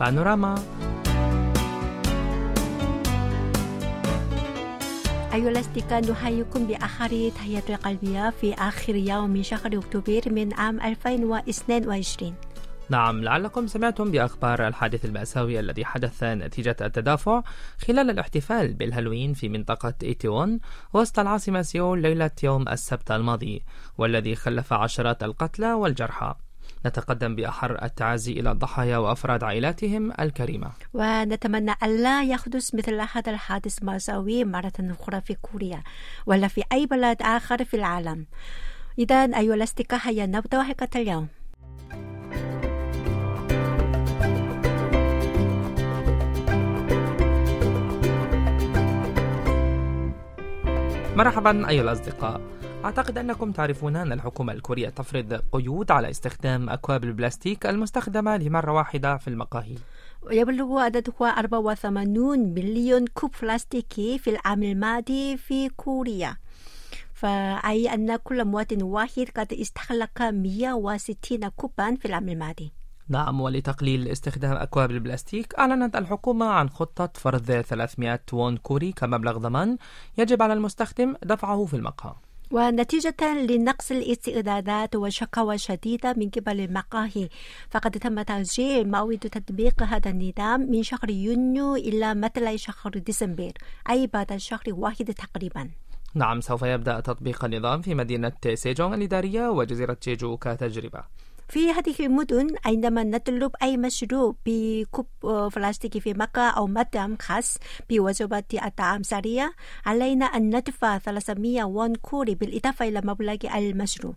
بانوراما أيها الأصدقاء نحييكم بآخر تحية القلبية في آخر يوم من شهر أكتوبر من عام 2022 نعم لعلكم سمعتم بأخبار الحادث المأساوي الذي حدث نتيجة التدافع خلال الاحتفال بالهالوين في منطقة إيتيوان وسط العاصمة سيول ليلة يوم السبت الماضي والذي خلف عشرات القتلى والجرحى. نتقدم بأحر التعازي إلى الضحايا وأفراد عائلاتهم الكريمة. ونتمنى ألا يحدث مثل هذا الحادث المأساوي مرة أخرى في كوريا ولا في أي بلد آخر في العالم. إذا أيها الأصدقاء هيا نبدأ حلقة اليوم. مرحبا أيها الأصدقاء. أعتقد أنكم تعرفون أن الحكومة الكورية تفرض قيود على استخدام أكواب البلاستيك المستخدمة لمرة واحدة في المقاهي. يبلغ عددها 84 مليون كوب بلاستيكي في العام الماضي في كوريا. فأي أن كل مواطن واحد قد استهلك 160 كوبا في العام الماضي. نعم ولتقليل استخدام أكواب البلاستيك أعلنت الحكومة عن خطة فرض 300 وون كوري كمبلغ ضمان يجب على المستخدم دفعه في المقهى. ونتيجة لنقص الاستعدادات وشكاوى شديدة من قبل المقاهي فقد تم تأجيل موعد تطبيق هذا النظام من شهر يونيو إلى مطلع شهر ديسمبر أي بعد شهر واحد تقريبا. نعم سوف يبدأ تطبيق النظام في مدينة سيجونغ الإدارية وجزيرة جيجو كتجربة في هذه المدن عندما نطلب أي مشروب بكوب بلاستيكي في مكة أو مطعم خاص بوجبة الطعام سريع علينا أن ندفع 300 وون كوري بالإضافة إلى مبلغ المشروب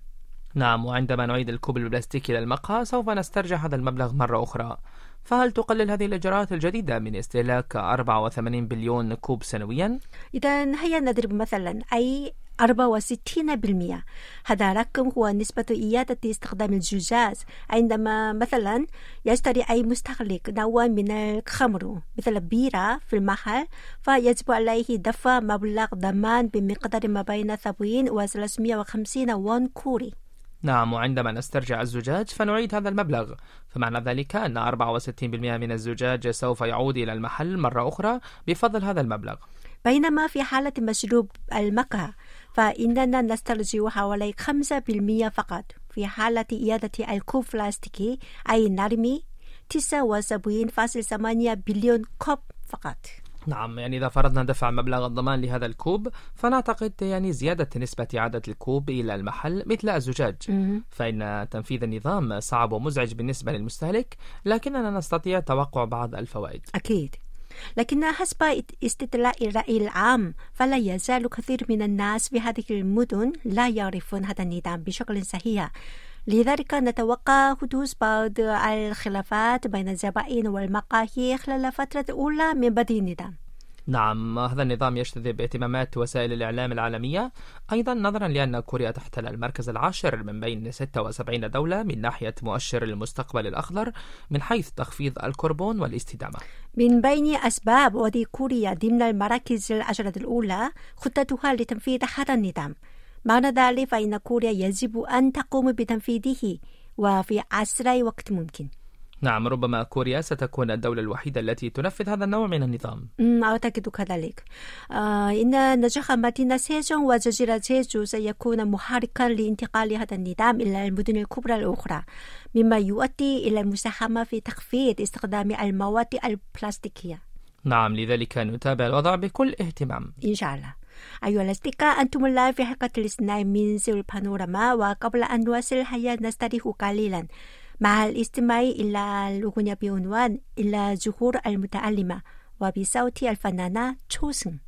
نعم وعندما نعيد الكوب البلاستيكي إلى المقهى سوف نسترجع هذا المبلغ مرة أخرى فهل تقلل هذه الإجراءات الجديدة من استهلاك 84 بليون كوب سنويا؟ إذا هيا نضرب مثلا أي 64% هذا رقم هو نسبة إعادة استخدام الزجاج عندما مثلا يشتري أي مستهلك نوع من الخمر مثل البيرة في المحل فيجب عليه دفع مبلغ ضمان بمقدار ما بين 70 و 350 وون كوري. نعم وعندما نسترجع الزجاج فنعيد هذا المبلغ. فمعنى ذلك أن 64% من الزجاج سوف يعود إلى المحل مرة أخرى بفضل هذا المبلغ. بينما في حالة مشروب المكة فإننا نسترجع حوالي 5% فقط. في حالة إعادة الكوب بلاستيكي أي نرمي 79.8 بليون كوب فقط. نعم يعني إذا فرضنا دفع مبلغ الضمان لهذا الكوب فنعتقد يعني زيادة نسبة إعادة الكوب إلى المحل مثل الزجاج. فإن تنفيذ النظام صعب ومزعج بالنسبة للمستهلك لكننا نستطيع توقع بعض الفوائد. أكيد. لكن حسب استطلاع الرأي العام فلا يزال كثير من الناس في هذه المدن لا يعرفون هذا النظام بشكل صحيح. لذلك نتوقع حدوث بعض الخلافات بين الزبائن والمقاهي خلال الفترة الأولى من بدء النظام. نعم هذا النظام يجتذب اهتمامات وسائل الإعلام العالمية. أيضا نظرا لأن كوريا تحتل المركز العاشر من بين 76 دولة من ناحية مؤشر المستقبل الأخضر من حيث تخفيض الكربون والاستدامة. من بين أسباب وضع كوريا ضمن المراكز العشرة الأولى خطتها لتنفيذ هذا النظام. معنى ذلك فإن كوريا يجب أن تقوم بتنفيذه وفي أسرع وقت ممكن. نعم ربما كوريا ستكون الدولة الوحيدة التي تنفذ هذا النوع من النظام. أعتقد كذلك. آه إن نجاح مدينة سيجون وجزيرة جيجو سيكون محركا لانتقال هذا النظام إلى المدن الكبرى الأخرى مما يؤدي إلى المساهمة في تخفيض استخدام المواد البلاستيكية. نعم لذلك نتابع الوضع بكل اهتمام. إن شاء الله. أيها الأصدقاء أنتم الآن في حلقة الاثنين من سيول بانوراما وقبل أن نواصل هيا نستريح قليلا. مع الاستماع إلى الأغنية بعنوان إلى ظهور المتعلمة وبصوت الفنانة 초승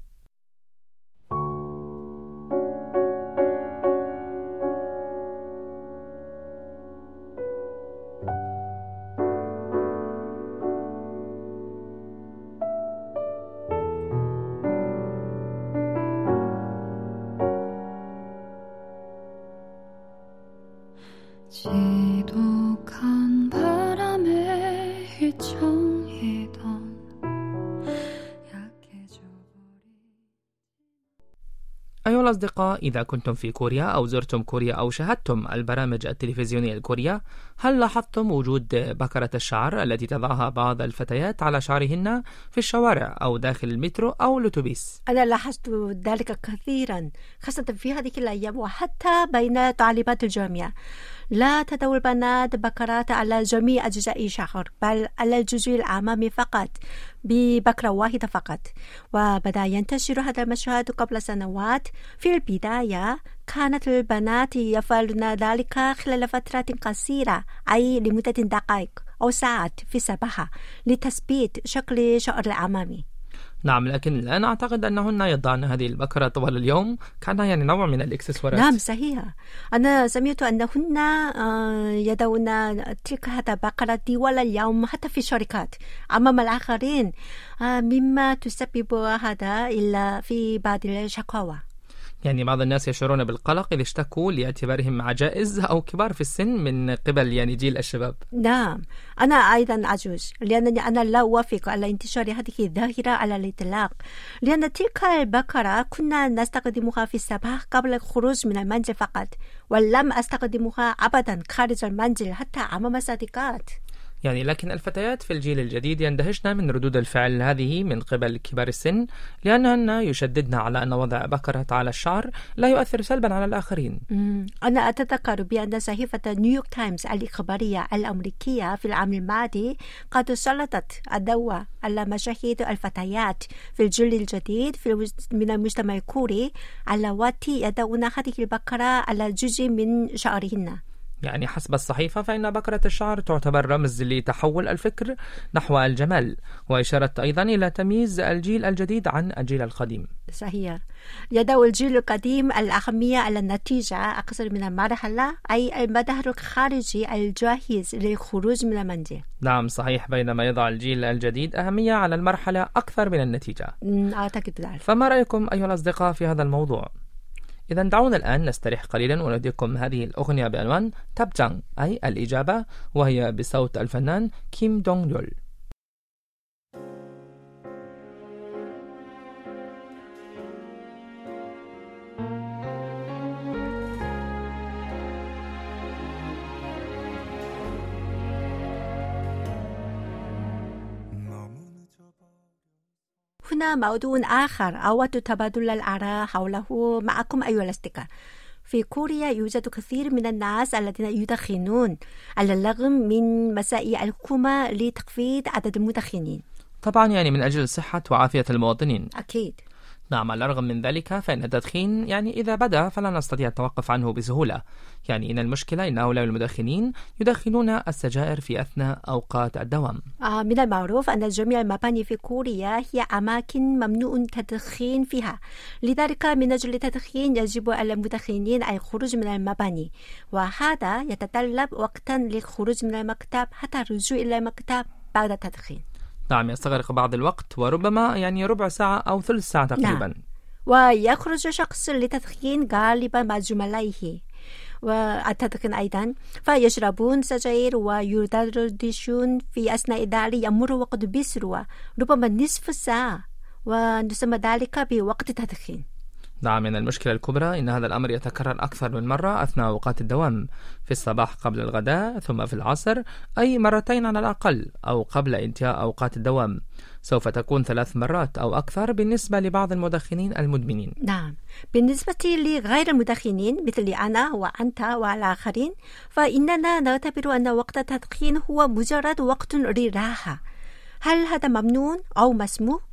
지 الأصدقاء إذا كنتم في كوريا أو زرتم كوريا أو شاهدتم البرامج التلفزيونية الكورية هل لاحظتم وجود بكرة الشعر التي تضعها بعض الفتيات على شعرهن في الشوارع أو داخل المترو أو الأتوبيس؟ أنا لاحظت ذلك كثيرا خاصة في هذه الأيام وحتى بين طالبات الجامعة. لا تدور البنات بكرات على جميع أجزاء الشعر بل على الجزء الأمامي فقط ببكرة واحدة فقط. وبدأ ينتشر هذا المشهد قبل سنوات. في البداية كانت البنات يفعلن ذلك خلال فترة قصيرة أي لمدة دقائق أو ساعات في الصباح لتثبيت شكل شعر الأمامي. نعم لكن الآن أعتقد أنهن يضعن هذه البكرة طوال اليوم. كأنها يعني نوع من الإكسسوارات نعم صحيح أنا سمعت أنهن آه، يدعون تلك هذا البكرة طوال اليوم حتى في الشركات. أمام الآخرين آه، مما تسبب هذا إلا في بعض الشكاوى. يعني بعض الناس يشعرون بالقلق إذا اشتكوا لاعتبارهم عجائز أو كبار في السن من قبل يعني جيل الشباب. نعم. أنا أيضا عجوز لأنني أنا لا أوافق على انتشار هذه الظاهرة على الإطلاق. لأن تلك البكرة كنا نستخدمها في الصباح قبل الخروج من المنزل فقط ولم أستخدمها أبدا خارج المنزل حتى أمام الصديقات يعني لكن الفتيات في الجيل الجديد يندهشن من ردود الفعل هذه من قبل كبار السن لأنهن يشددن على أن وضع بكرة على الشعر لا يؤثر سلبا على الآخرين. أنا أتذكر بأن صحيفة نيويورك تايمز الإخبارية الأمريكية في العام الماضي قد سلطت الضوء على مشاهد الفتيات في الجيل الجديد في من المجتمع الكوري اللواتي يدعون هذه البكرة على جزء من شعرهن يعني حسب الصحيفة فإن بكرة الشعر تعتبر رمز لتحول الفكر نحو الجمال وإشارة أيضا إلى تمييز الجيل الجديد عن الجيل القديم. صحيح. يدعو الجيل القديم الأهمية على النتيجة أكثر من المرحلة أي المظهر الخارجي الجاهز للخروج من المنزل. نعم صحيح. بينما يضع الجيل الجديد أهمية على المرحلة أكثر من النتيجة. مم، أعتقد ذلك. فما رأيكم أيها الأصدقاء في هذا الموضوع؟ إذا دعونا الآن نستريح قليلا ونهديكم هذه الأغنية بعنوان تابجانغ أي الإجابة وهي بصوت الفنان كيم دونغ يول موضوع آخر أود تبادل الآراء حوله معكم أيها الأصدقاء. في كوريا يوجد كثير من الناس الذين يدخنون. على الرغم من مساعي الحكومة لتخفيض عدد المدخنين. طبعا يعني من أجل صحة وعافية المواطنين. أكيد. نعم على الرغم من ذلك فإن التدخين يعني إذا بدأ فلا نستطيع التوقف عنه بسهولة. يعني إن المشكلة أن هؤلاء المدخنين يدخنون السجائر في أثناء أوقات الدوام. آه، من المعروف أن جميع المباني في كوريا هي أماكن ممنوع التدخين فيها. لذلك من أجل التدخين يجب على المدخنين الخروج من المباني وهذا يتطلب وقتا للخروج من المكتب حتى الرجوع إلى المكتب بعد التدخين. نعم يستغرق بعض الوقت وربما يعني ربع ساعة أو ثلث ساعة تقريبا. ويخرج شخص للتدخين غالبا مع زملائه والتدخين أيضا فيشربون سجاير ويدردشون في أثناء ذلك يمر وقت بسرعة ربما نصف ساعة ونسمى ذلك بوقت التدخين نعم من المشكلة الكبرى إن هذا الأمر يتكرر أكثر من مرة أثناء أوقات الدوام في الصباح قبل الغداء ثم في العصر أي مرتين على الأقل أو قبل انتهاء أوقات الدوام. سوف تكون ثلاث مرات أو أكثر بالنسبة لبعض المدخنين المدمنين. نعم. بالنسبة لغير المدخنين مثل أنا وأنت والآخرين فإننا نعتبر أن وقت التدخين هو مجرد وقت للراحة هل هذا ممنوع أو مسموح؟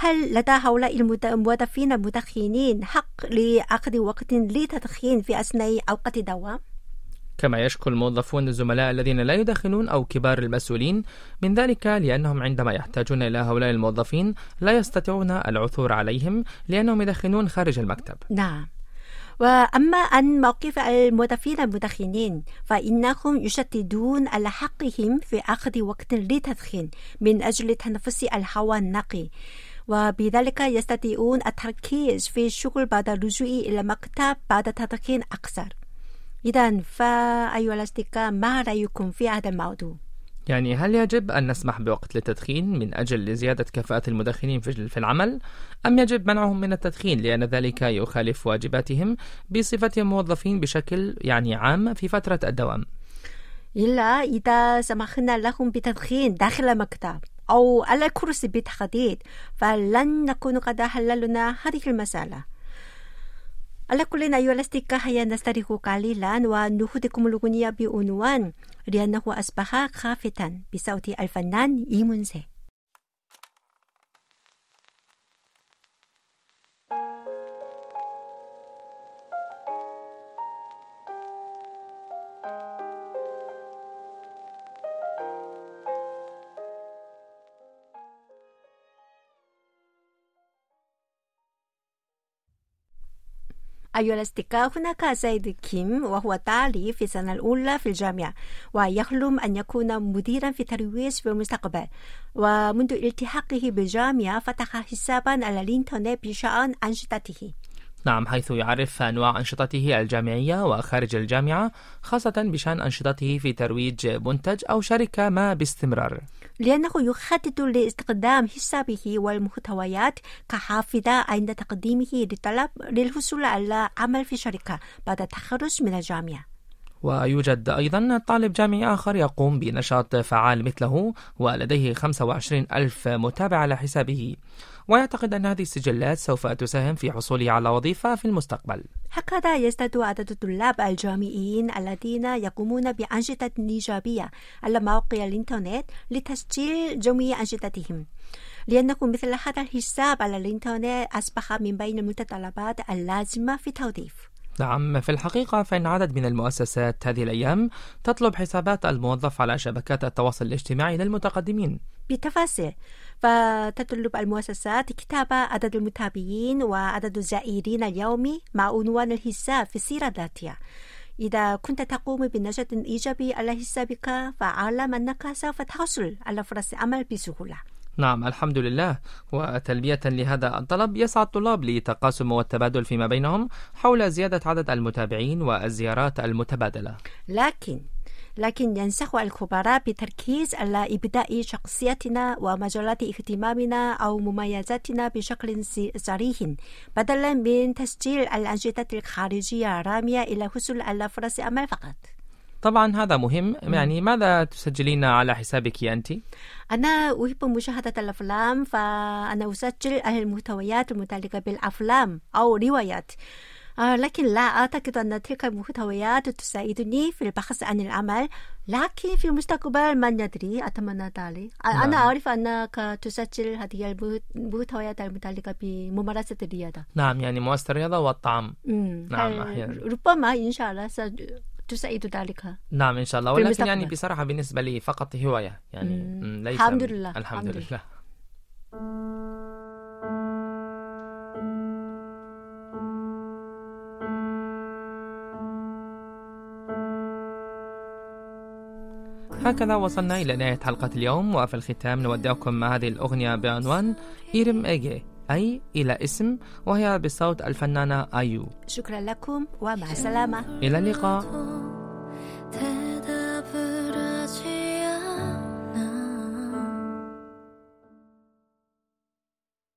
هل لدى هؤلاء الموظفين المدخنين حق لأخذ وقت للتدخين في أثناء أوقات الدوام؟ كما يشكو الموظفون الزملاء الذين لا يدخنون أو كبار المسؤولين من ذلك لأنهم عندما يحتاجون إلى هؤلاء الموظفين لا يستطيعون العثور عليهم لأنهم يدخنون خارج المكتب. نعم. وأما عن موقف الموظفين المدخنين فإنهم يشددون على حقهم في أخذ وقت للتدخين من أجل تنفس الهواء النقي. وبذلك يستطيعون التركيز في الشغل بعد الرجوع إلى المكتب بعد التدخين أكثر إذا فأيها الأصدقاء ما رأيكم في هذا الموضوع؟ يعني هل يجب أن نسمح بوقت للتدخين من أجل زيادة كفاءة المدخنين في العمل؟ أم يجب منعهم من التدخين لأن ذلك يخالف واجباتهم بصفتهم موظفين بشكل يعني عام في فترة الدوام؟ إلا إذا سمحنا لهم بتدخين داخل المكتب. أو على الكرسي بالتحديد فلن نكون قد حللنا هذه المسألة. على كل أيها الأصدقاء نستريح قليلا ونهدكم الأغنية بعنوان لأنه أصبح خافتا بصوت الفنان إيمونسي أيها الأصدقاء هناك سيد كيم وهو طالب في السنة الأولى في الجامعة ويحلم أن يكون مديرا في ترويج في المستقبل. ومنذ التحاقه بالجامعة فتح حسابا على الإنترنت بشأن أنشطته. نعم حيث يعرف أنواع أنشطته الجامعية وخارج الجامعة خاصة بشأن أنشطته في ترويج منتج أو شركة ما باستمرار. لأنه يخطط لاستخدام حسابه والمحتويات كحافظة عند تقديمه للطلب للحصول على عمل في شركة بعد التخرج من الجامعة. ويوجد أيضا طالب جامعي آخر يقوم بنشاط فعال مثله ولديه 25 ألف متابع على حسابه. ويعتقد أن هذه السجلات سوف تساهم في حصوله على وظيفة في المستقبل. هكذا يزداد عدد الطلاب الجامعيين الذين يقومون بأنشطة إيجابية على مواقع الإنترنت لتسجيل جميع أنشطتهم. لأنه مثل هذا الحساب على الإنترنت أصبح من بين المتطلبات اللازمة في التوظيف. نعم في الحقيقة فإن عدد من المؤسسات هذه الأيام تطلب حسابات الموظف على شبكات التواصل الاجتماعي للمتقدمين. بتفاصيل. فتطلب المؤسسات كتابة عدد المتابعين وعدد الزائرين اليومي مع عنوان الحساب في السيرة الذاتية. إذا كنت تقوم بنشاط إيجابي على حسابك فاعلم أنك سوف تحصل على فرص عمل بسهولة. نعم الحمد لله. وتلبية لهذا الطلب يسعى الطلاب لتقاسم والتبادل فيما بينهم حول زيادة عدد المتابعين والزيارات المتبادلة. لكن لكن ينصح الخبراء بالتركيز على إبداء شخصيتنا ومجالات اهتمامنا أو مميزاتنا بشكل صريح بدلا من تسجيل الأنشطة الخارجية الرامية إلى الحصول على فرص عمل فقط. طبعا هذا مهم. يعني ماذا تسجلين على حسابك أنت؟ أنا أحب مشاهدة الأفلام فأنا أسجل المحتويات المتعلقة بالأفلام أو روايات. لكن لا أعتقد أن تلك المحتويات تساعدني في البحث عن العمل لكن في المستقبل من يدري أتمنى ذلك. أنا أعرف أنك تسجل هذه المحتويات المتعلقة بممارسة الرياضة نعم يعني ممارسة الرياضة والطعام. نعم أحيانا ربما إن شاء الله تساعد ذلك نعم إن شاء الله ولكن يعني بصراحة بالنسبة لي فقط هواية يعني. ليس الحمد لله الحمد لله هكذا وصلنا إلى نهاية حلقة اليوم وفي الختام نودعكم مع هذه الأغنية بعنوان إيرم إيجي أي إلى اسم وهي بصوت الفنانة أيو. شكرا لكم ومع السلامة. إلى اللقاء.